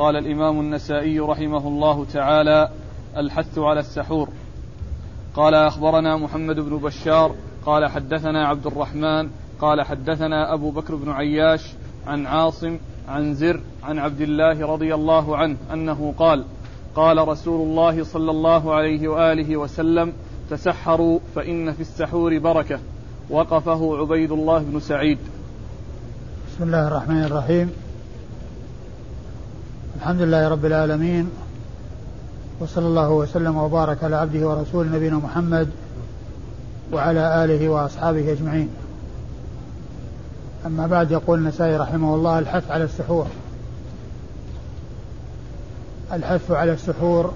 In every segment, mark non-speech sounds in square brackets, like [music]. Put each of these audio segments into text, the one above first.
قال الإمام النسائي رحمه الله تعالى الحث على السحور. قال أخبرنا محمد بن بشار قال حدثنا عبد الرحمن قال حدثنا أبو بكر بن عياش عن عاصم عن زر عن عبد الله رضي الله عنه أنه قال قال رسول الله صلى الله عليه وآله وسلم تسحروا فإن في السحور بركة. وقفه عبيد الله بن سعيد. بسم الله الرحمن الرحيم. الحمد لله رب العالمين وصلى الله وسلم وبارك على عبده ورسوله نبينا محمد وعلى آله وأصحابه أجمعين. أما بعد يقول النسائي رحمه الله الحث على السحور. الحث على السحور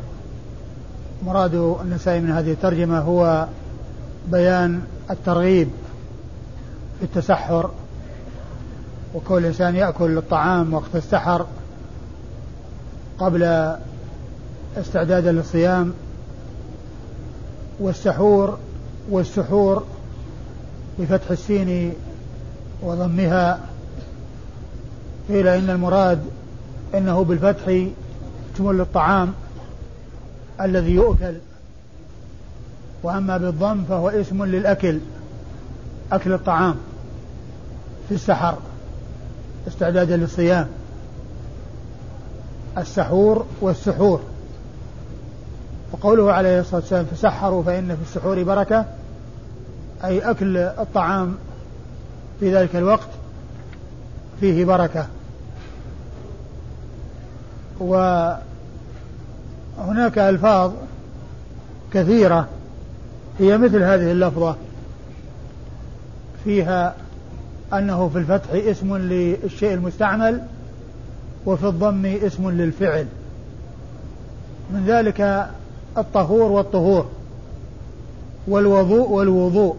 مراد النسائي من هذه الترجمة هو بيان الترغيب في التسحر وكل الإنسان يأكل الطعام وقت السحر. قبل استعدادا للصيام والسحور والسحور بفتح السين وضمها. قيل إن المراد إنه بالفتح تمل الطعام الذي يؤكل وأما بالضم فهو اسم للأكل أكل الطعام في السحر استعدادا للصيام. السحور والسحور. وقوله عليه الصلاة والسلام تسحروا فإن في السحور بركة أي أكل الطعام في ذلك الوقت فيه بركة. وهناك ألفاظ كثيرة هي مثل هذه اللفظة. فيها أنه في الفتح اسم للشيء المستعمل وفي الضم اسم للفعل. من ذلك الطهور والطهور. والوضوء والوضوء.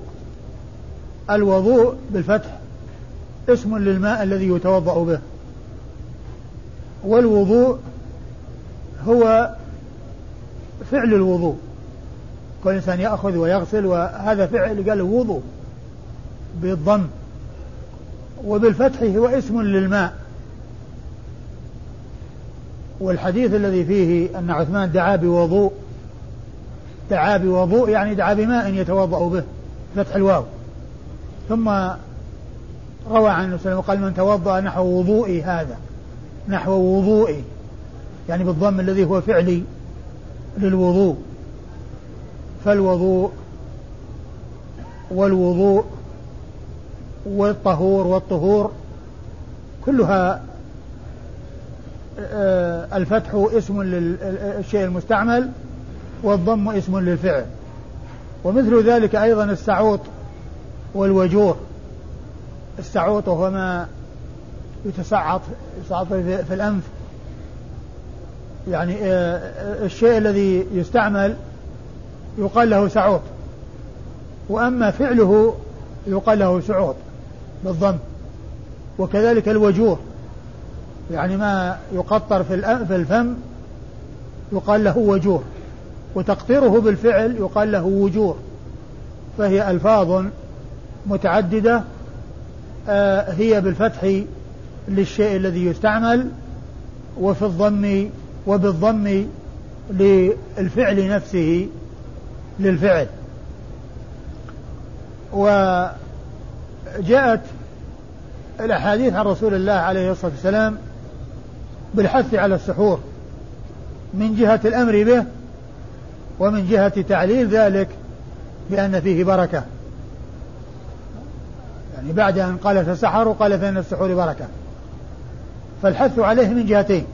الوضوء بالفتح اسم للماء الذي يتوضأ به. والوضوء هو فعل الوضوء. كل إنسان يأخذ ويغسل وهذا فعل قال وضوء بالضم. وبالفتح هو اسم للماء. والحديث الذي فيه أن عثمان دعا بوضوء دعا بوضوء يعني دعا بماء يتوضأ به فتح الواو. ثم روى عن النبي صلى وقال من توضأ نحو وضوئي هذا نحو وضوئي يعني بالضم الذي هو فعلي للوضوء. فالوضوء والوضوء والطهور والطهور كلها الفتح اسم للشيء المستعمل والضم اسم للفعل. ومثل ذلك أيضا السعوط والوجور السعوط وهو ما يتسعط يتسعط في الأنف. يعني آه، آه، الشيء الذي يستعمل يقال له سعوط. وأما فعله يقال له سعوط بالضم. وكذلك الوجوه. يعني ما يقطر في الفم يقال له وجوه وتقطيره بالفعل يقال له وجوه فهي ألفاظ متعددة آه، هي بالفتح للشيء الذي يستعمل وفي الضم وبالضم للفعل نفسه للفعل. وجاءت الأحاديث عن رسول الله عليه الصلاة والسلام بالحث على السحور من جهة الأمر به ومن جهة تعليل ذلك بأن فيه بركة. يعني بعد أن قال تسحروا قال فإن السحور بركة. فالحث عليه من جهتين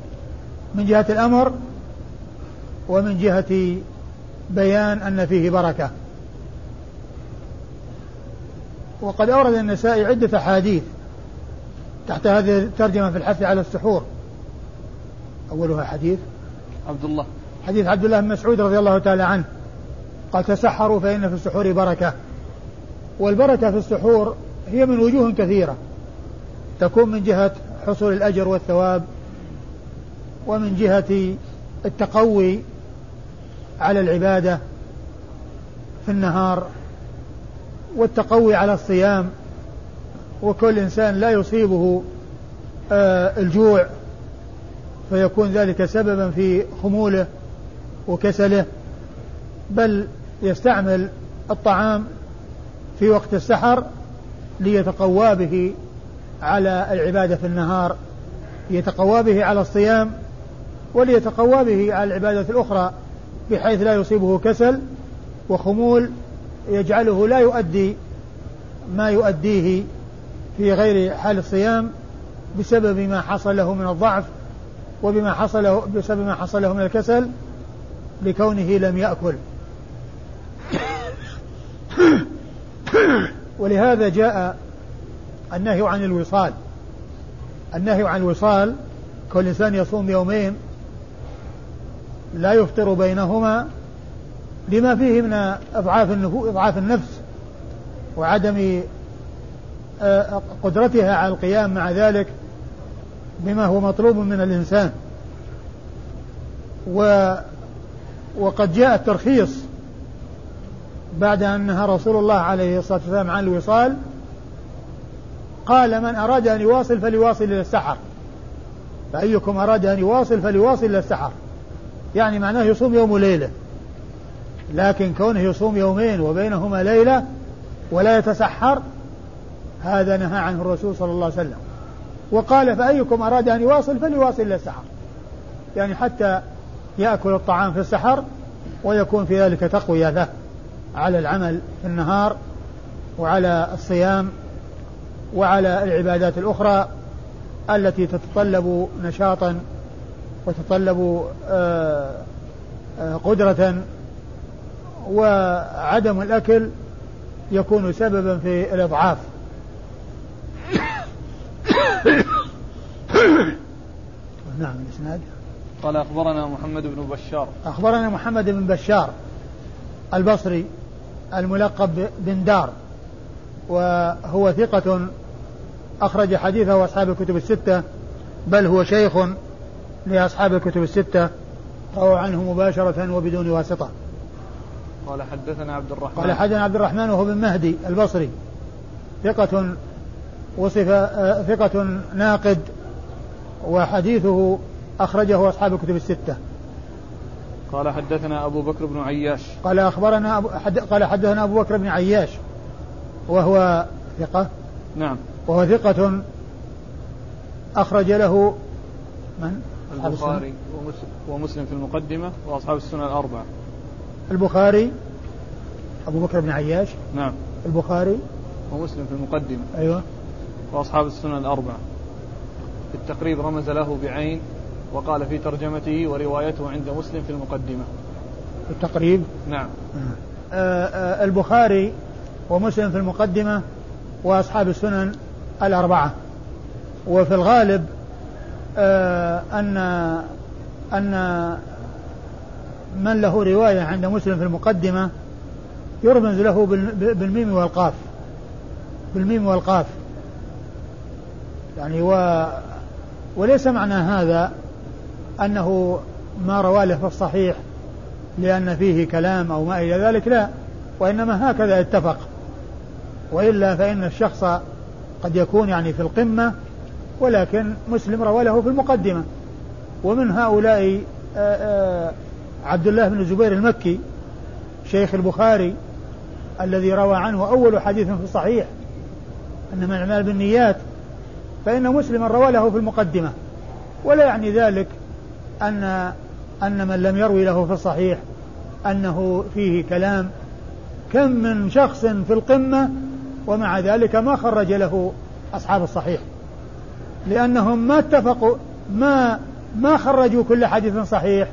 من جهة الأمر ومن جهة بيان أن فيه بركة. وقد أورد النسائي عدة أحاديث تحت هذه الترجمة في الحث على السحور. أولها حديث عبد الله. حديث عبد الله بن مسعود رضي الله تعالى عنه. قال تسحروا فإن في السحور بركة. والبركة في السحور هي من وجوه كثيرة. تكون من جهة حصول الأجر والثواب ومن جهة التقوي على العبادة في النهار والتقوي على الصيام. وكل إنسان لا يصيبه آه، الجوع. فيكون ذلك سببا في خموله وكسله بل يستعمل الطعام في وقت السحر ليتقوى به على العبادة في النهار ليتقوى به على الصيام وليتقوى به على العبادة الأخرى بحيث لا يصيبه كسل وخمول يجعله لا يؤدي ما يؤديه في غير حال الصيام بسبب ما حصل له من الضعف وبما حصل له بسبب ما حصل له من الكسل لكونه لم يأكل. ولهذا جاء النهي عن الوصال. النهي عن الوصال كل إنسان يصوم يومين لا يفطر بينهما لما فيه من إضعاف إضعاف النفس وعدم آه، قدرتها على القيام مع ذلك. بما هو مطلوب من الإنسان. و وقد جاء الترخيص بعد أن نهى رسول الله عليه الصلاة والسلام عن الوصال قال من أراد أن يواصل فليواصل إلى السحر. فأيكم أراد أن يواصل فليواصل إلى السحر. يعني معناه يصوم يوم وليلة. لكن كونه يصوم يومين وبينهما ليلة ولا يتسحر هذا نهى عنه الرسول صلى الله عليه وسلم. وقال فأيكم أراد أن يواصل فليواصل إلى السحر. يعني حتى يأكل الطعام في السحر ويكون في ذلك تقوية له على العمل في النهار وعلى الصيام وعلى العبادات الأخرى التي تتطلب نشاطا وتتطلب آه، آه، قدرة وعدم الأكل يكون سببا في الإضعاف. [coughs] نعم الإسناد. قال أخبرنا محمد بن بشار. أخبرنا محمد بن بشار البصري الملقب بن دار وهو ثقة أخرج حديثه أصحاب الكتب الستة بل هو شيخ لأصحاب الكتب الستة روى عنه مباشرة وبدون واسطة. قال حدثنا عبد الرحمن. قال حدثنا عبد الرحمن وهو بن مهدي البصري ثقة وصف آه، ثقة ناقد وحديثه أخرجه أصحاب الكتب الستة. قال حدثنا أبو بكر بن عياش. قال أخبرنا أبو حد قال حدثنا أبو بكر بن عياش وهو ثقة. نعم. وهو ثقة أخرج له من؟ البخاري ومسلم في المقدمة وأصحاب السنة الأربعة. البخاري أبو بكر بن عياش. نعم. البخاري. ومسلم في المقدمة. أيوة. وأصحاب السنن الأربعة. في التقريب رمز له بعين وقال في ترجمته وروايته عند مسلم في المقدمة. في التقريب؟ نعم. آه آه البخاري ومسلم في المقدمة وأصحاب السنن الأربعة. وفي الغالب آه أن أن من له رواية عند مسلم في المقدمة يرمز له بالميم والقاف. بالميم والقاف. يعني و وليس معنى هذا أنه ما روى له في الصحيح لأن فيه كلام أو ما إلى ذلك لا وإنما هكذا اتفق وإلا فإن الشخص قد يكون يعني في القمة ولكن مسلم روى له في المقدمة. ومن هؤلاء عبد الله بن الزبير المكي شيخ البخاري الذي روى عنه أول حديث في الصحيح إنما الأعمال بالنيات فإن مسلما روى له في المقدمة. ولا يعني ذلك أن أن من لم يروي له في الصحيح أنه فيه كلام كم من شخص في القمة ومع ذلك ما خرج له أصحاب الصحيح. لأنهم ما اتفقوا ما ما خرجوا كل حديث صحيح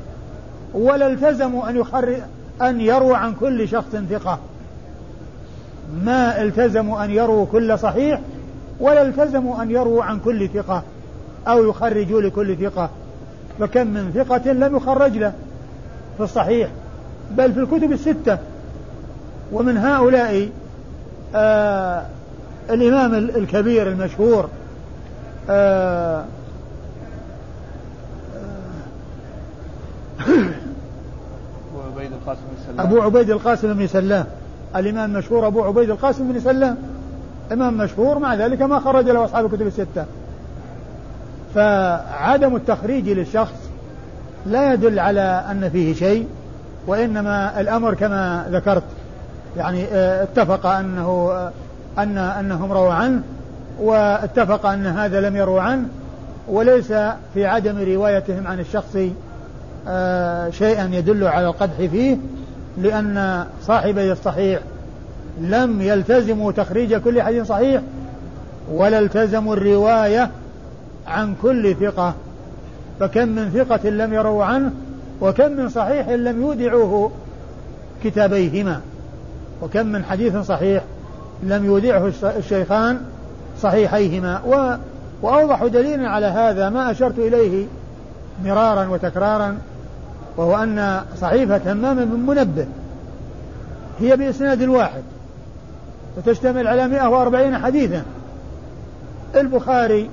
ولا التزموا أن يخرج أن يروى عن كل شخص ثقة. ما التزموا أن يرووا كل صحيح ولا التزموا أن يرووا عن كل ثقة أو يخرجوا لكل ثقة. فكم من ثقة لم يخرج له في الصحيح بل في الكتب الستة. ومن هؤلاء آه الإمام الكبير المشهور آه [coughs] أبو عبيد القاسم بن سلام. أبو عبيد القاسم بن سلام. الإمام المشهور أبو عبيد القاسم بن سلام. إمام مشهور مع ذلك ما خرج له أصحاب الكتب الستة. فعدم التخريج للشخص لا يدل على أن فيه شيء وإنما الأمر كما ذكرت يعني آه، اتفق أنه آه، أن أنهم رووا عنه واتفق أن هذا لم يروا عنه وليس في عدم روايتهم عن الشخص آه، شيئا يدل على القدح فيه لأن صاحبي الصحيح لم يلتزموا تخريج كل حديث صحيح ولا التزموا الرواية عن كل ثقة. فكم من ثقة لم يروا عنه وكم من صحيح لم يودعوه كتابيهما. وكم من حديث صحيح لم يودعه الشيخان صحيحيهما. و وأوضح دليل على هذا ما أشرت إليه مرارا وتكرارا وهو أن صحيفة همام بن منبه هي بإسناد واحد. وتشتمل على 140 حديثا. البخاري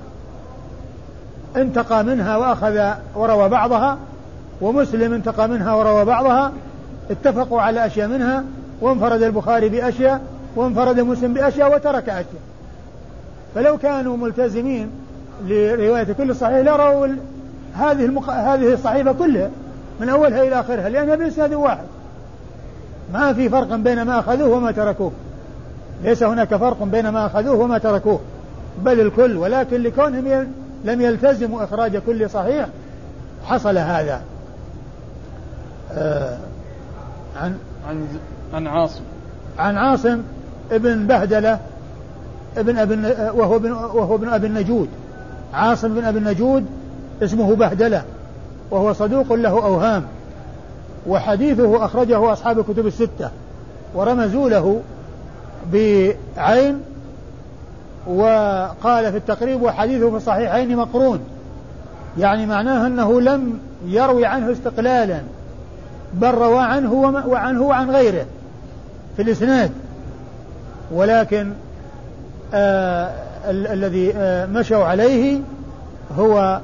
انتقى منها وأخذ وروى بعضها ومسلم انتقى منها وروى بعضها اتفقوا على أشياء منها وانفرد البخاري بأشياء وانفرد مسلم بأشياء وترك أشياء. فلو كانوا ملتزمين لرواية كل صحيح لروا هذه المق... هذه الصحيفة كلها. من أولها إلى آخرها لأنها بإسناد واحد. ما في فرق بين ما أخذوه وما تركوه. ليس هناك فرق بين ما أخذوه وما تركوه. بل الكل ولكن لكونهم لم يلتزموا إخراج كل صحيح حصل هذا. آه عن عن عن عاصم. عن عاصم ابن بهدلة ابن ابن وهو ابن وهو ابن أبي النجود. عاصم بن أبي النجود اسمه بهدلة وهو صدوق له أوهام وحديثه أخرجه أصحاب الكتب الستة ورمزوا له بعين وقال في التقريب وحديثه في الصحيحين مقرون. يعني معناه أنه لم يروي عنه استقلالا بل روى عنه وعنه وعن غيره في الإسناد. ولكن آه ال- الذي آه مشوا عليه هو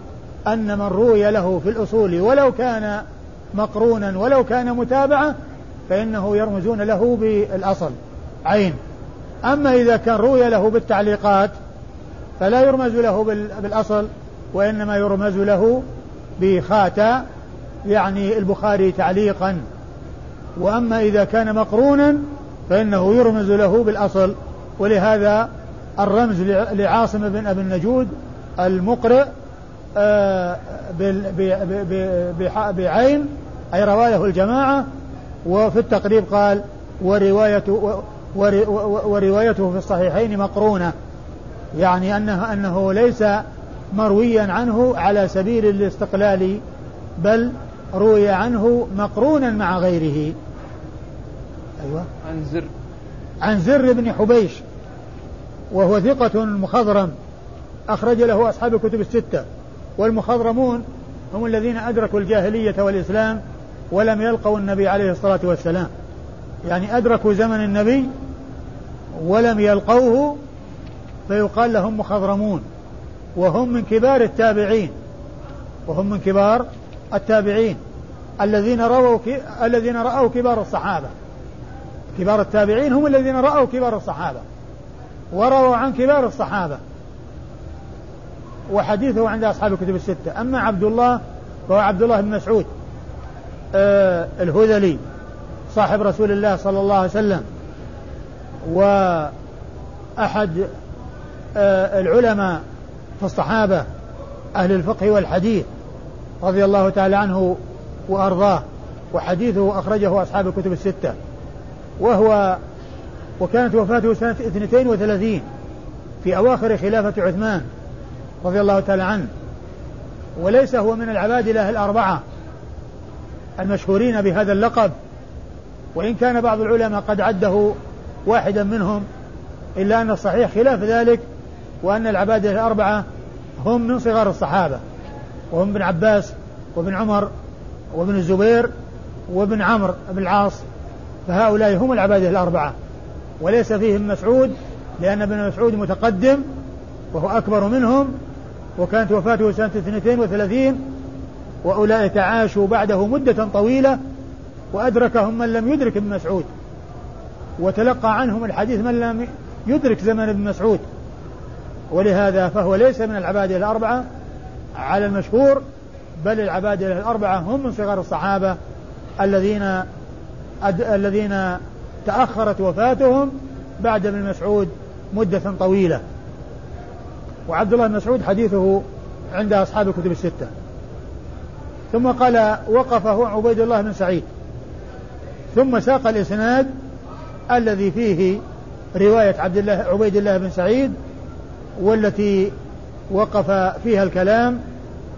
أن من روي له في الأصول ولو كان مقرونا ولو كان متابعة فإنه يرمزون له بالأصل. عين. أما إذا كان روي له بالتعليقات فلا يرمز له بالأصل وإنما يرمز له بخاتا يعني البخاري تعليقا. وأما إذا كان مقرونا فإنه يرمز له بالأصل. ولهذا الرمز لعاصم بن أبي النجود المقرئ آه، بعين أي روايه الجماعة. وفي التقريب قال ورواية وروايته في الصحيحين مقرونة. يعني أنه, أنه ليس مرويا عنه على سبيل الاستقلال بل روي عنه مقرونا مع غيره. أيوة. عن زر. عن زر بن حبيش وهو ثقة مخضرم. أخرج له أصحاب الكتب الستة. والمخضرمون هم الذين أدركوا الجاهلية والإسلام ولم يلقوا النبي عليه الصلاة والسلام. يعني أدركوا زمن النبي ولم يلقوه فيقال لهم مخضرمون وهم من كبار التابعين وهم من كبار التابعين الذين رووا الذين رأوا كبار الصحابة. كبار التابعين هم الذين رأوا كبار الصحابة ورووا عن كبار الصحابة. وحديثه عند أصحاب الكتب الستة. أما عبد الله فهو عبد الله بن مسعود آه الهذلي. صاحب رسول الله صلى الله عليه وسلم وأحد آه، العلماء في الصحابة أهل الفقه والحديث رضي الله تعالى عنه وأرضاه وحديثه أخرجه أصحاب الكتب الستة. وهو وكانت وفاته سنة 32 في أواخر خلافة عثمان رضي الله تعالى عنه. وليس هو من العبادلة الأربعة المشهورين بهذا اللقب وإن كان بعض العلماء قد عده واحدا منهم إلا أن الصحيح خلاف ذلك وأن العبادة الأربعة هم من صغار الصحابة وهم ابن عباس وابن عمر وابن الزبير وابن عمرو بن العاص فهؤلاء هم العبادة الأربعة. وليس فيهم مسعود لأن ابن مسعود متقدم وهو أكبر منهم وكانت وفاته سنة 32 وأولئك عاشوا بعده مدة طويلة وأدركهم من لم يدرك ابن مسعود. وتلقى عنهم الحديث من لم يدرك زمن ابن مسعود. ولهذا فهو ليس من العبادة الأربعة على المشهور بل العبادلة الأربعة هم من صغار الصحابة الذين أد... الذين تأخرت وفاتهم بعد ابن مسعود مدة طويلة. وعبد الله بن مسعود حديثه عند أصحاب الكتب الستة. ثم قال وقفه عبيد الله بن سعيد. ثم ساق الإسناد الذي فيه رواية عبد الله عبيد الله بن سعيد والتي وقف فيها الكلام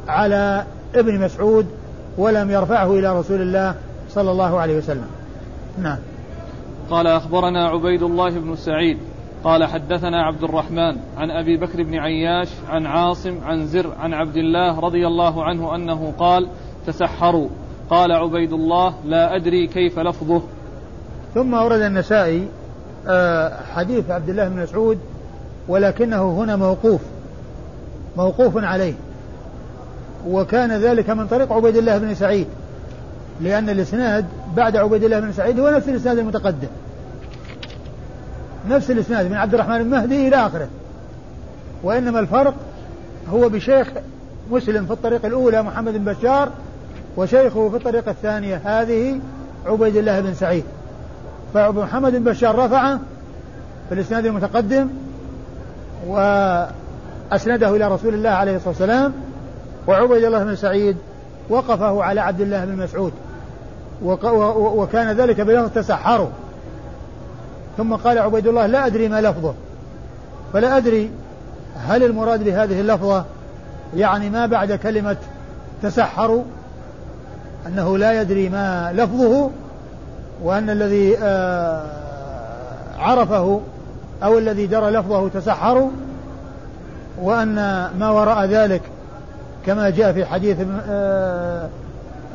على ابن مسعود ولم يرفعه إلى رسول الله صلى الله عليه وسلم. نعم. قال أخبرنا عبيد الله بن سعيد قال حدثنا عبد الرحمن عن أبي بكر بن عياش عن عاصم عن زر عن عبد الله رضي الله عنه أنه قال تسحروا. قال عبيد الله لا أدري كيف لفظه. ثم أورد النسائي آه، حديث عبد الله بن مسعود ولكنه هنا موقوف موقوف عليه. وكان ذلك من طريق عبيد الله بن سعيد لأن الإسناد بعد عبيد الله بن سعيد هو نفس الإسناد المتقدم. نفس الإسناد من عبد الرحمن المهدي إلى آخره. وإنما الفرق هو بشيخ مسلم في الطريق الأولى محمد بن بشار وشيخه في الطريقة الثانية هذه عبيد الله بن سعيد. فمحمد بن بشار رفعه في الإسناد المتقدم وأسنده إلى رسول الله عليه الصلاة والسلام وعبيد الله بن سعيد وقفه على عبد الله بن مسعود. وكان ذلك بلفظ تسحروا. ثم قال عبيد الله لا أدري ما لفظه. فلا أدري هل المراد بهذه اللفظة يعني ما بعد كلمة تسحروا؟ أنه لا يدري ما لفظه وأن الذي آه، عرفه أو الذي درى لفظه تسحروا وأن ما وراء ذلك كما جاء في حديث آه،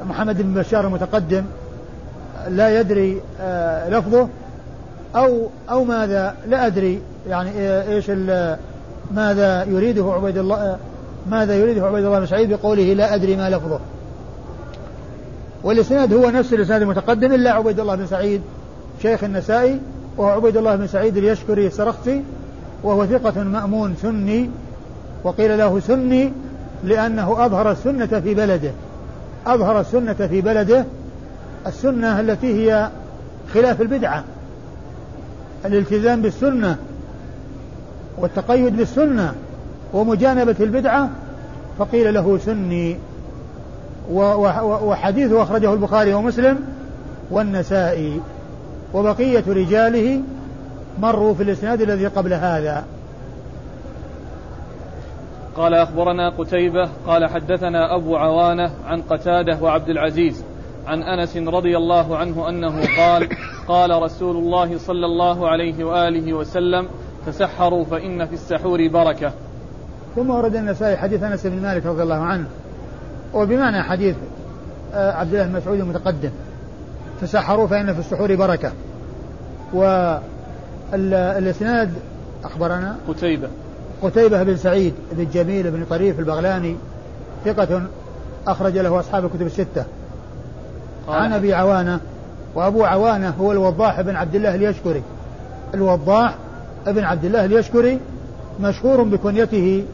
محمد بن بشار المتقدم لا يدري آه، لفظه أو أو ماذا لا أدري يعني إيش ماذا يريده عبيد الله ماذا يريده عبيد الله بن سعيد بقوله لا أدري ما لفظه. والإسناد هو نفس الإسناد المتقدم إلا عبيد الله بن سعيد شيخ النسائي وهو عبيد الله بن سعيد اليشكري السرخسي وهو ثقة مأمون سني وقيل له سني لأنه أظهر السنة في بلده. أظهر السنة في بلده السنة التي هي خلاف البدعة الالتزام بالسنة والتقيد بالسنة ومجانبة البدعة فقيل له سني. وحديثه أخرجه البخاري ومسلم والنسائي وبقية رجاله مروا في الإسناد الذي قبل هذا. قال أخبرنا قتيبة قال حدثنا أبو عوانة عن قتادة وعبد العزيز عن أنس رضي الله عنه أنه قال قال رسول الله صلى الله عليه وآله وسلم تسحروا فإن في السحور بركة. ثم ورد النسائي حديث أنس بن مالك رضي الله عنه. وبمعنى حديث آه، عبد الله بن مسعود المتقدم تسحروا فإن في السحور بركة. والإسناد أخبرنا قتيبة. قتيبة بن سعيد بن جميل بن طريف البغلاني ثقة أخرج له أصحاب الكتب الستة. عن أبي عوانة وأبو عوانة هو الوضاح بن عبد الله اليشكري. الوضاح بن عبد الله اليشكري مشهور بكنيته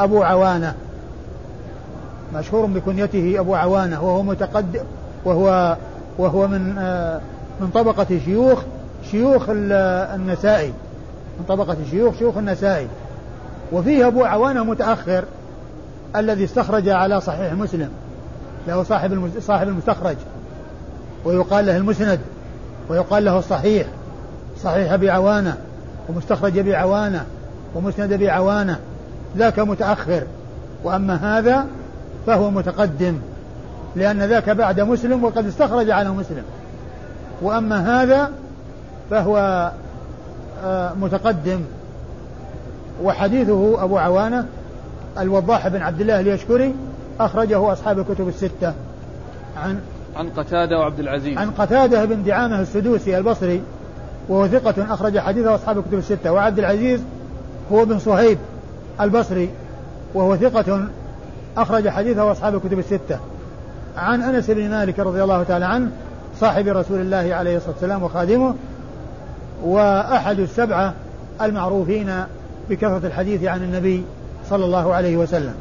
أبو عوانة. مشهور بكنيته أبو عوانة وهو متقدم وهو وهو من آه، من طبقة شيوخ شيوخ النسائي. من طبقة شيوخ شيوخ النسائي. وفيه أبو عوانة متأخر الذي استخرج على صحيح مسلم. له صاحب صاحب المستخرج. ويقال له المسند. ويقال له الصحيح. صحيح أبي عوانة ومستخرج أبي عوانة ومسند أبي عوانة. ذاك متأخر. وأما هذا فهو متقدم لأن ذاك بعد مسلم وقد استخرج على مسلم. وأما هذا فهو آه، متقدم. وحديثه أبو عوانة الوضاح بن عبد الله اليشكري أخرجه أصحاب الكتب الستة. عن عن قتادة وعبد العزيز. عن قتادة بن دعامة السدوسي البصري وهو ثقة أخرج حديثه أصحاب الكتب الستة. وعبد العزيز هو بن صهيب البصري وهو ثقة أخرج حديثه أصحاب الكتب الستة. عن أنس بن مالك رضي الله تعالى عنه صاحب رسول الله عليه الصلاة والسلام وخادمه وأحد السبعة المعروفين بكثرة الحديث عن النبي صلى الله عليه وسلم.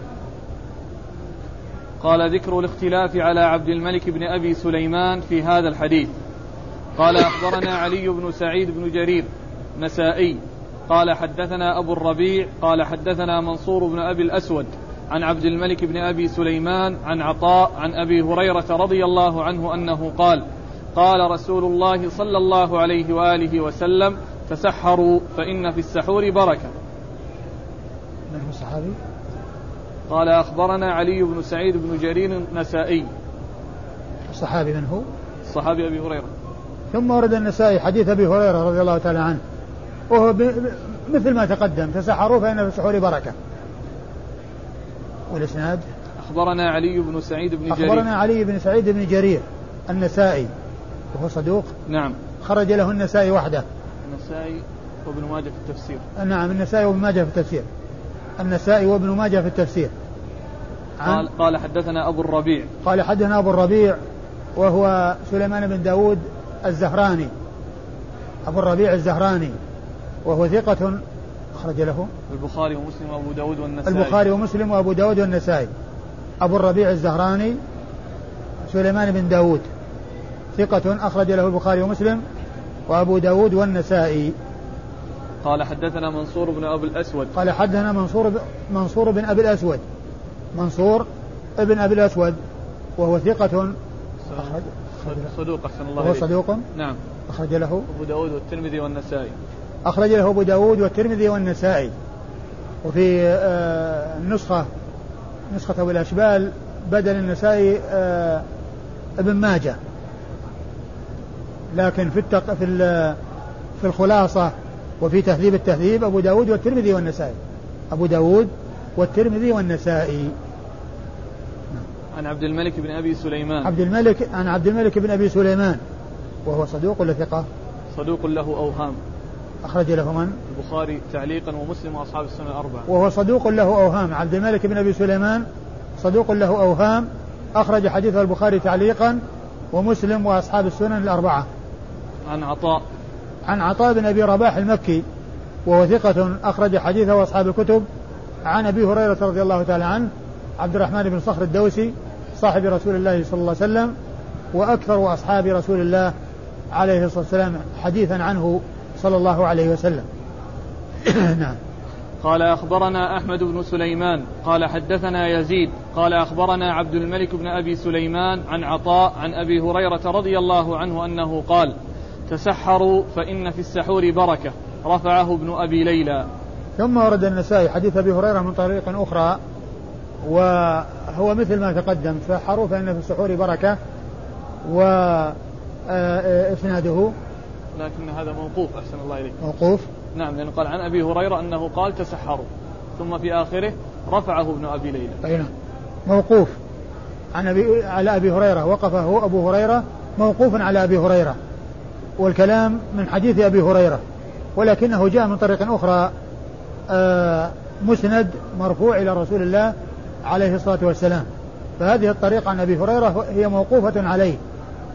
قال ذكر الاختلاف على عبد الملك بن أبي سليمان في هذا الحديث. قال أخبرنا علي بن سعيد بن جرير نسائي. قال حدثنا أبو الربيع قال حدثنا منصور بن أبي الأسود. عن عبد الملك بن أبي سليمان عن عطاء عن أبي هريرة رضي الله عنه أنه قال قال رسول الله صلى الله عليه وآله وسلم تسحروا فإن في السحور بركة. من هو الصحابي؟ قال أخبرنا علي بن سعيد بن جرير النسائي. الصحابي من هو؟ الصحابي أبي هريرة. ثم ورد النسائي حديث أبي هريرة رضي الله تعالى عنه. وهو مثل ما تقدم تسحروا فإن في السحور بركة. والإسناد؟ أخبرنا علي بن سعيد بن جرير. أخبرنا علي بن سعيد بن جرير النسائي. وهو صدوق؟ نعم. خرج له النسائي وحده. النسائي وابن ماجه في التفسير. نعم النسائي وابن ماجه في التفسير. النسائي وابن ماجه في التفسير. قال, قال حدثنا أبو الربيع. قال حدثنا أبو الربيع وهو سليمان بن داود الزهراني. أبو الربيع الزهراني. وهو ثقة أخرج له البخاري ومسلم وأبو داود والنسائي. البخاري ومسلم وأبو داود والنسائي. أبو الربيع الزهراني سليمان بن داود. ثقة أخرج له البخاري ومسلم وأبو داود والنسائي. قال حدثنا منصور بن أبي الأسود. قال حدثنا منصور ب... منصور بن أبي الأسود. منصور ابن أبي الأسود وهو ثقة أخرج صدوق أحسن الله وهو صدوق. نعم. أخرج له أبو داود والترمذي والنسائي. أخرج له أبو داود والترمذي والنسائي. وفي آه النسخة نسخة أبو الأشبال بدل النسائي آه ابن ماجه. لكن في التق... في في الخلاصة وفي تهذيب التهذيب أبو داود والترمذي والنسائي. أبو داود والترمذي والنسائي. عن عبد الملك بن أبي سليمان. عبد الملك عن عبد الملك بن أبي سليمان. وهو صدوق ولا ثقة؟ صدوق له أوهام. أخرج له من؟ البخاري تعليقا ومسلم وأصحاب السنة الأربعة. وهو صدوق له أوهام. عبد الملك بن أبي سليمان صدوق له أوهام. أخرج حديثه البخاري تعليقا ومسلم وأصحاب السنن الأربعة. عن عطاء. عن عطاء بن أبي رباح المكي وهو ثقة أخرج حديثه وأصحاب الكتب. عن أبي هريرة رضي الله تعالى عنه عبد الرحمن بن صخر الدوسي صاحب رسول الله صلى الله عليه وسلم وأكثر أصحاب رسول الله عليه الصلاة والسلام حديثا عنه. صلى الله عليه وسلم. [clears throat] نعم. قال أخبرنا أحمد بن سليمان قال حدثنا يزيد قال أخبرنا عبد الملك بن أبي سليمان عن عطاء عن أبي هريرة رضي الله عنه أنه قال تسحروا فإن في السحور بركة. رفعه ابن أبي ليلى. ثم ورد النسائي حديث أبي هريرة من طريق أخرى وهو مثل ما تقدم تسحروا فإن في السحور بركة وإسناده لكن هذا موقوف أحسن الله إليك. موقوف؟ نعم لأنه قال عن أبي هريرة أنه قال تسحروا ثم في آخره رفعه ابن أبي ليلى. أي نعم. موقوف. عن أبي على أبي هريرة وقفه أبو هريرة موقوف على أبي هريرة. والكلام من حديث أبي هريرة. ولكنه جاء من طريق أخرى آه، مسند مرفوع إلى رسول الله عليه الصلاة والسلام. فهذه الطريقة عن أبي هريرة هي موقوفة عليه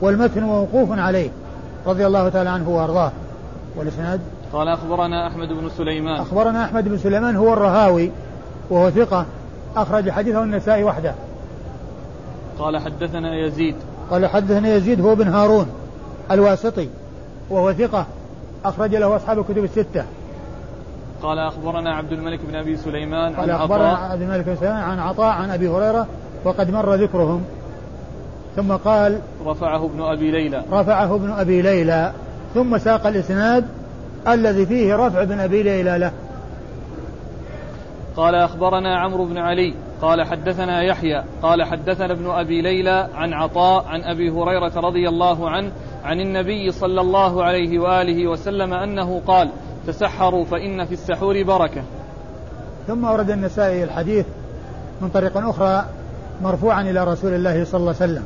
والمتن موقوف عليه. رضي الله تعالى عنه وأرضاه. والإسناد؟ قال أخبرنا أحمد بن سليمان. أخبرنا أحمد بن سليمان هو الرهاوي وهو ثقة أخرج حديثه النسائي وحده. قال حدثنا يزيد. قال حدثنا يزيد هو بن هارون الواسطي وهو ثقة أخرج له أصحاب الكتب الستة. قال أخبرنا عبد الملك بن أبي سليمان قال أخبرنا عبد الملك بن سليمان عن عطاء عن أبي هريرة وقد مر ذكرهم. ثم قال رفعه ابن أبي ليلى. رفعه ابن أبي ليلى. ثم ساق الإسناد الذي فيه رفع ابن أبي ليلى له. قال أخبرنا عمرو بن علي. قال حدثنا يحيى. قال حدثنا ابن أبي ليلى عن عطاء عن أبي هريرة رضي الله عنه عن النبي صلى الله عليه وآله وسلم أنه قال تسحروا فإن في السحور بركة. ثم ورد النسائي الحديث من طريق أخرى مرفوعا إلى رسول الله صلى الله عليه وسلم.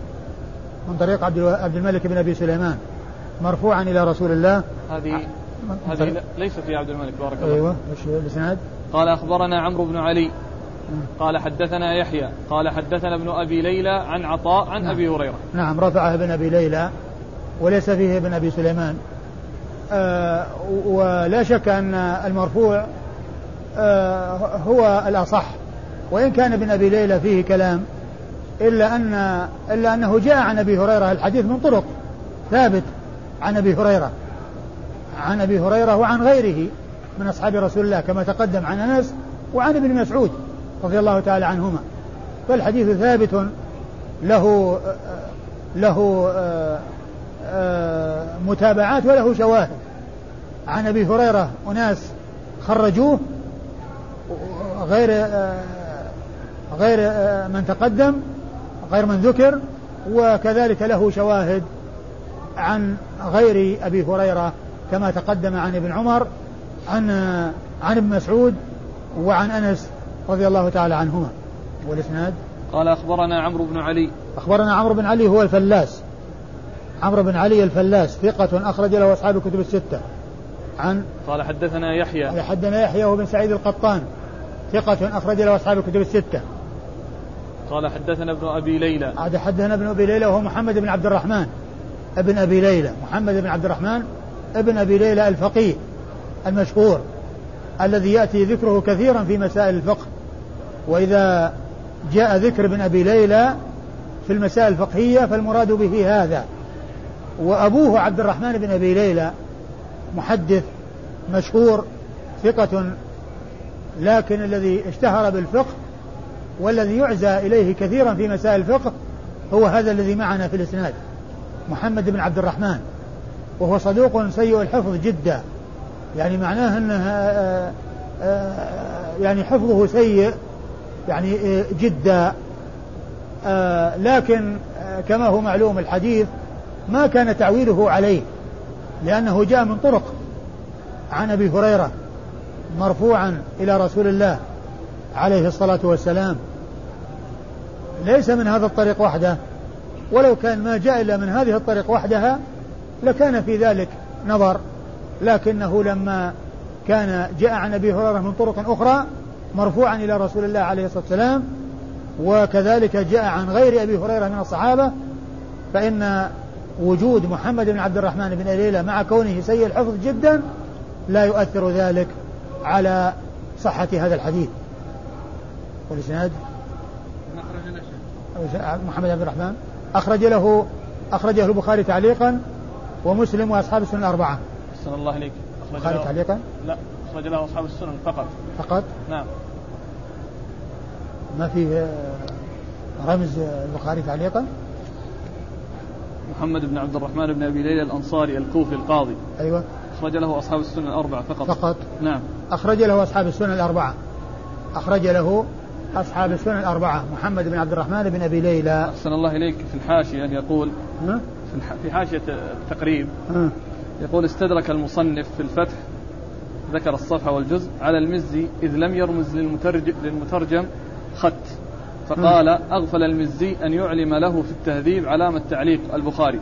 من طريق عبد الملك بن أبي سليمان مرفوعا إلى رسول الله. هذه هذه ليست في عبد الملك بارك الله أيوه إيش الإسناد؟ قال أخبرنا عمرو بن علي. قال حدثنا يحيى. قال حدثنا ابن أبي ليلى عن عطاء عن نعم. ابي هريرة. نعم رفعه ابن أبي ليلى وليس فيه ابن أبي سليمان. آه ولا شك أن المرفوع آه هو الأصح. وإن كان ابن أبي ليلى فيه كلام إلا أن إلا أنه جاء عن أبي هريرة الحديث من طرق ثابت عن أبي هريرة عن أبي هريرة وعن غيره من أصحاب رسول الله كما تقدم عن أنس وعن ابن مسعود رضي الله تعالى عنهما. فالحديث ثابت له له متابعات وله شواهد. عن أبي هريرة أناس خرجوه غير غير من تقدم غير من ذكر وكذلك له شواهد عن غير أبي هريرة كما تقدم عن ابن عمر عن عن ابن مسعود وعن أنس رضي الله تعالى عنهما. والإسناد؟ قال أخبرنا عمرو بن علي. أخبرنا عمرو بن علي هو الفلاس. عمرو بن علي الفلاس ثقة أخرج له أصحاب الكتب الستة. عن؟ قال حدثنا يحيى. حدثنا يحيى هو ابن سعيد القطان ثقة أخرج له أصحاب الكتب الستة. قال حدثنا ابن أبي ليلى. عاد حدثنا ابن أبي ليلى وهو محمد بن عبد الرحمن. ابن أبي ليلى محمد بن عبد الرحمن ابن أبي ليلى الفقيه المشهور الذي يأتي ذكره كثيرا في مسائل الفقه. وإذا جاء ذكر ابن أبي ليلى في المسائل الفقهية فالمراد به هذا. وأبوه عبد الرحمن بن أبي ليلى محدث مشهور ثقة لكن الذي اشتهر بالفقه والذي يعزى إليه كثيرا في مسائل الفقه هو هذا الذي معنا في الإسناد محمد بن عبد الرحمن وهو صدوق سيء الحفظ جدا. يعني معناه أنه آه، آه، يعني حفظه سيء يعني آه، جدا. لكن كما هو معلوم الحديث ما كان تعويله عليه لأنه جاء من طرق. عن أبي هريرة مرفوعا إلى رسول الله عليه الصلاة والسلام. ليس من هذا الطريق وحده. ولو كان ما جاء إلا من هذه الطريق وحدها لكان في ذلك نظر. لكنه لما كان جاء عن أبي هريرة من طرق أخرى مرفوعا إلى رسول الله عليه الصلاة والسلام وكذلك جاء عن غير أبي هريرة من الصحابة فإن وجود محمد بن عبد الرحمن بن أليلة مع كونه سيء الحفظ جدا لا يؤثر ذلك على صحة هذا الحديث. والإسناد محمد بن الرحمن أخرج له أخرجه البخاري تعليقا ومسلم وأصحاب السنن الأربعة. أحسن الله إليك. البخاري تعليقا؟ لا أخرج له أصحاب السنن فقط. فقط؟ نعم. ما في رمز البخاري تعليقا؟ محمد بن عبد الرحمن بن أبي ليلى الأنصاري الكوفي القاضي أيوه أخرج له أصحاب السنن الأربعة فقط فقط نعم أخرج له أصحاب السنن الأربعة أخرج له أصحاب السنن الأربعة محمد بن عبد الرحمن بن أبي ليلى. أحسن الله إليك. في الحاشية يقول؟ في حاشية التقريب؟ يقول استدرك المصنف في الفتح ذكر الصفحه والجزء على المزي إذ لم يرمز للمترجم خط. فقال أغفل المزي أن يعلم له في التهذيب علامة تعليق البخاري.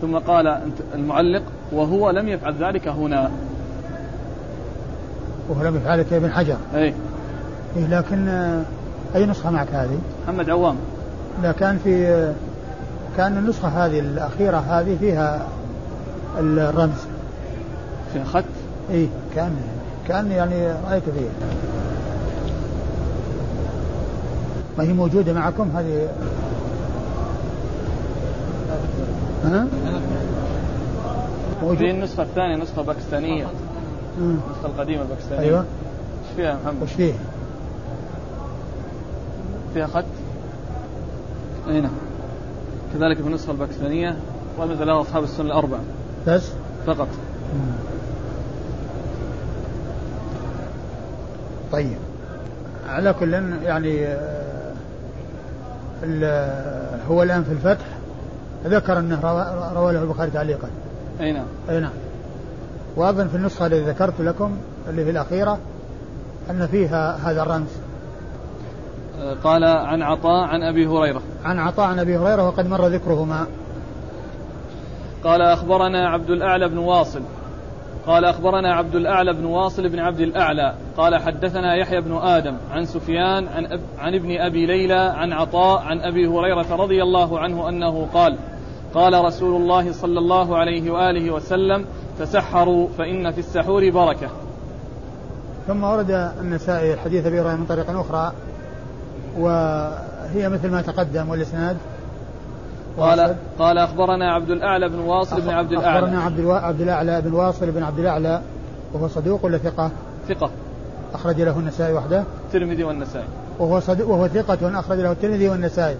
ثم قال المعلق وهو لم يفعل ذلك هنا. وهو لم يفعل ذلك ابن حجر. أي إيه لكن أي نسخة معك هذه؟ محمد عوام لا كان في كان النسخة هذه الأخيرة هذه فيها الرمز فيها خط؟ إيه كان كان يعني رأيت فيه ما هي موجودة معكم هذه ها؟ موجود. في النسخة الثانية نسخة باكستانية النسخة القديمة الباكستانية أيوة إيش فيها محمد؟ وش فيه؟ فيها خط أي نعم. كذلك في النسخة الباكستانية رمز لها أصحاب السنة الأربعة. بس؟ فقط. مم. طيب. على كل يعني هو الآن في الفتح. ذكر أنه روى له البخاري تعليقا. أي نعم. أي نعم. وأظن في النسخة التي ذكرت لكم اللي في الأخيرة أن فيها هذا الرمز. قال عن عطاء عن أبي هريرة. عن عطاء عن أبي هريرة وقد مر ذكرهما. قال أخبرنا عبد الأعلى بن واصل. قال أخبرنا عبد الأعلى بن واصل بن عبد الأعلى. قال حدثنا يحيى بن آدم عن سفيان عن, أب عن ابن أبي ليلى عن عطاء عن أبي هريرة رضي الله عنه أنه قال قال رسول الله صلى الله عليه وآله وسلم تسحروا فإن في السحور بركة. ثم ورد النسائي الحديث أبي هريرة من طريق أخرى هي مثل ما تقدم والإسناد. قال قال أخبرنا عبد الأعلى بن واصل بن عبد الأعلى. أخبرنا عبد. عبد الأعلى بن واصل بن عبد الأعلى وهو صدوق ولا ثقة؟ ثقة. أخرج له النسائي وحده. الترمذي والنسائي. وهو صدوق وهو ثقة أخرج له الترمذي والنسائي.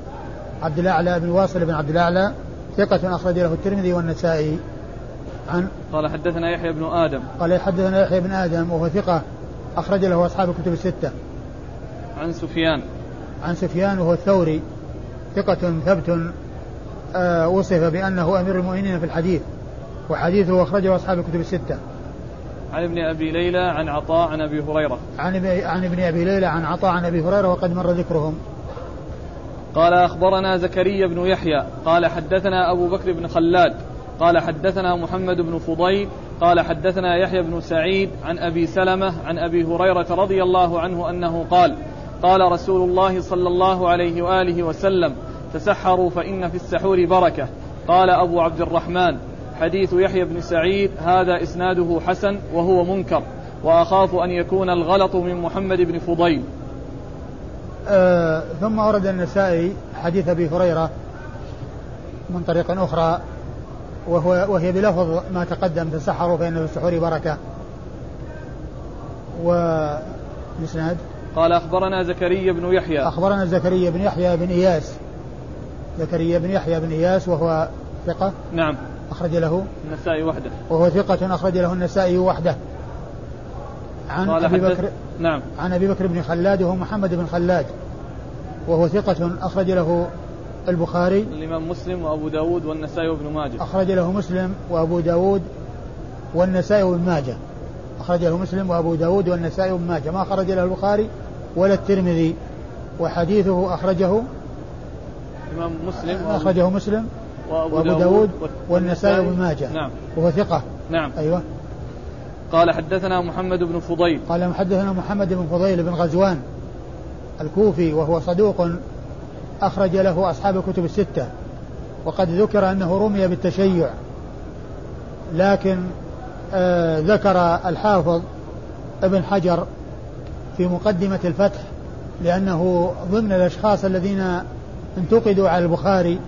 عبد الأعلى بن واصل بن عبد الأعلى ثقة أخرج له الترمذي والنسائي. عن قال حدثنا يحيى بن آدم. قال حدثنا يحيى بن آدم وهو ثقة أخرج له أصحاب الكتب الستة. عن سفيان. عن سفيان وهو الثوري ثقة ثبت آه وصف بأنه أمير المؤمنين في الحديث وحديثه أخرجه أصحاب الكتب الستة. عن ابن أبي ليلى عن عطاء عن أبي هريرة. عن عن ابن أبي ليلى عن عطاء عن أبي هريرة وقد مر ذكرهم. قال أخبرنا زكريا بن يحيى قال حدثنا أبو بكر بن خلاد قال حدثنا محمد بن فضيل قال حدثنا يحيى بن سعيد عن أبي سلمة عن أبي هريرة رضي الله عنه أنه قال قال رسول الله صلى الله عليه وآله وسلم تسحروا فإن في السحور بركة قال أبو عبد الرحمن حديث يحيى بن سعيد هذا إسناده حسن وهو منكر وأخاف أن يكون الغلط من محمد بن فضيل. آه ثم ورد النسائي حديث أبي هريرة من طريق أخرى وهو وهي بلفظ ما تقدم تسحروا فإن في السحور بركة. والاسناد قال أخبرنا زكريا بن يحيى. أخبرنا زكريا بن يحيى بن إياس. زكريا بن يحيى بن إياس وهو ثقة. نعم. أخرج له. النسائي وحده. وهو ثقة أخرج له النسائي وحده. عن أبي بكر نعم. عن أبي بكر بن خلاد وهو محمد بن خلاد. وهو ثقة أخرج له البخاري. الإمام مسلم وأبو داود والنسائي وابن ماجه. أخرج له مسلم وأبو داود والنسائي وابن ماجه. أخرج له مسلم وأبو داود والنسائي وابن ماجه. ما أخرج له البخاري ولا الترمذي. وحديثه أخرجه الإمام مسلم أخرجه مسلم وأبو, وأبو داود والنسائي وابن ماجه. نعم. وهو ثقة. نعم. أيوه. قال حدثنا محمد بن فضيل. قال حدثنا محمد بن فضيل بن غزوان الكوفي وهو صدوق أخرج له أصحاب الكتب الستة. وقد ذكر أنه رمي بالتشيع. لكن ذكر الحافظ ابن حجر في مقدمة الفتح لأنه ضمن الأشخاص الذين انتقدوا على البخاري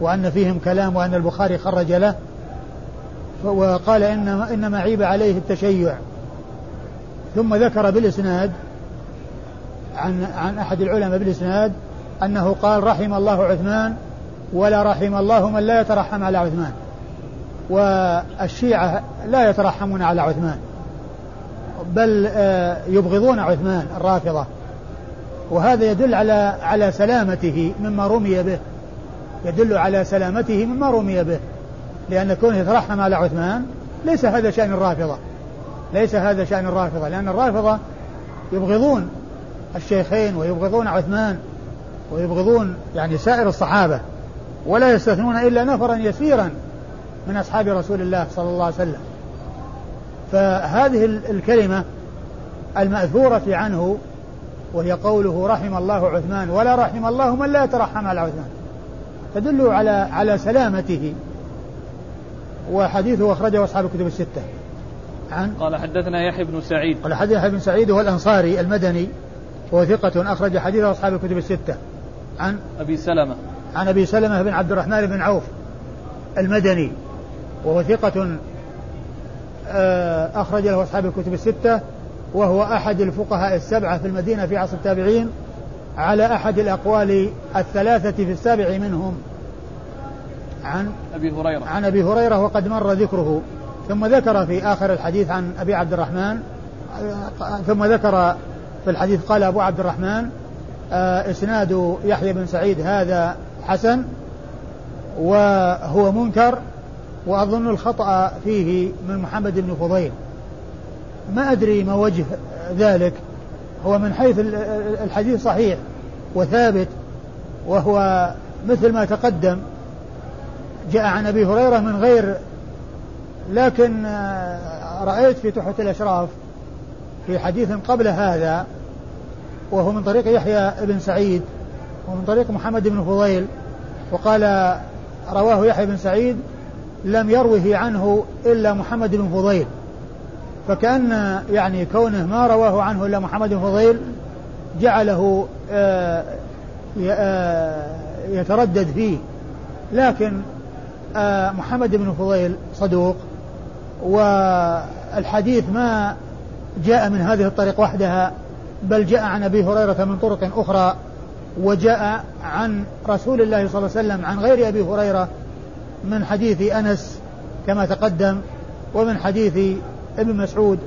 وأن فيهم كلام وأن البخاري خرج له وقال إنما, إنما عيب عليه التشيع. ثم ذكر بالإسناد عن عن أحد العلماء بالإسناد أنه قال رحم الله عثمان ولا رحم الله من لا يترحم على عثمان. والشيعة لا يترحمون على عثمان بل آه، يبغضون عثمان الرافضة. وهذا يدل على على سلامته مما رمي به يدل على سلامته مما رمي به لأن كونه يترحم على عثمان ليس هذا شأن الرافضة ليس هذا شأن الرافضة لأن الرافضة يبغضون الشيخين ويبغضون عثمان ويبغضون يعني سائر الصحابة ولا يستثنون إلا نفرا يسيرا. من أصحاب رسول الله صلى الله عليه وسلم. فهذه الكلمة المأثورة عنه وهي قوله رحم الله عثمان ولا رحم الله من لا يترحم على عثمان. تدل على على سلامته. وحديثه أخرجه أصحاب الكتب الستة. عن؟ قال حدثنا يحيى بن سعيد. قال حدثنا يحيى بن سعيد وهو الأنصاري المدني وهو ثقة أخرج حديثه أصحاب الكتب الستة. عن؟ أبي سلمة. عن أبي سلمة بن عبد الرحمن بن عوف المدني. وهو ثقة آه، أخرج له أصحاب الكتب الستة وهو أحد الفقهاء السبعة في المدينة في عصر التابعين على أحد الأقوال الثلاثة في السابع منهم. عن أبي هريرة. عن أبي هريرة وقد مر ذكره. ثم ذكر في آخر الحديث عن أبي عبد الرحمن ثم ذكر في الحديث قال أبو عبد الرحمن آه، إسناد يحيى بن سعيد هذا حسن وهو منكر وأظن الخطأ فيه من محمد بن فضيل. ما أدري ما وجه ذلك. هو من حيث الحديث صحيح وثابت وهو مثل ما تقدم جاء عن أبي هريرة من غير لكن آه، رأيت في تحفة الأشراف في حديث قبل هذا وهو من طريق يحيى بن سعيد ومن طريق محمد بن فضيل وقال رواه يحيى بن سعيد لم يروه عنه إلا محمد بن فضيل. فكأن يعني كونه ما رواه عنه إلا محمد بن فضيل جعله آه آه، يتردد فيه. لكن آه، محمد بن فضيل صدوق والحديث ما جاء من هذه الطريق وحدها بل جاء عن أبي هريرة من طرق أخرى وجاء عن رسول الله صلى الله عليه وسلم عن غير أبي هريرة من حديث أنس كما تقدم ومن حديث ابن مسعود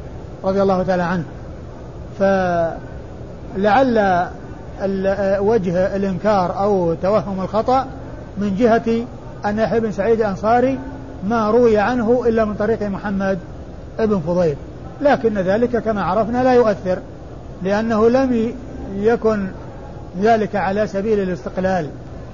رضي الله تعالى عنه. فلعل وجه الإنكار أو توهم الخطأ من جهة أن يحيى بن سعيد الأنصاري ما روي عنه إلا من طريق محمد بن فضيل. لكن ذلك كما عرفنا لا يؤثر لأنه لم يكن ذلك على سبيل الاستقلال.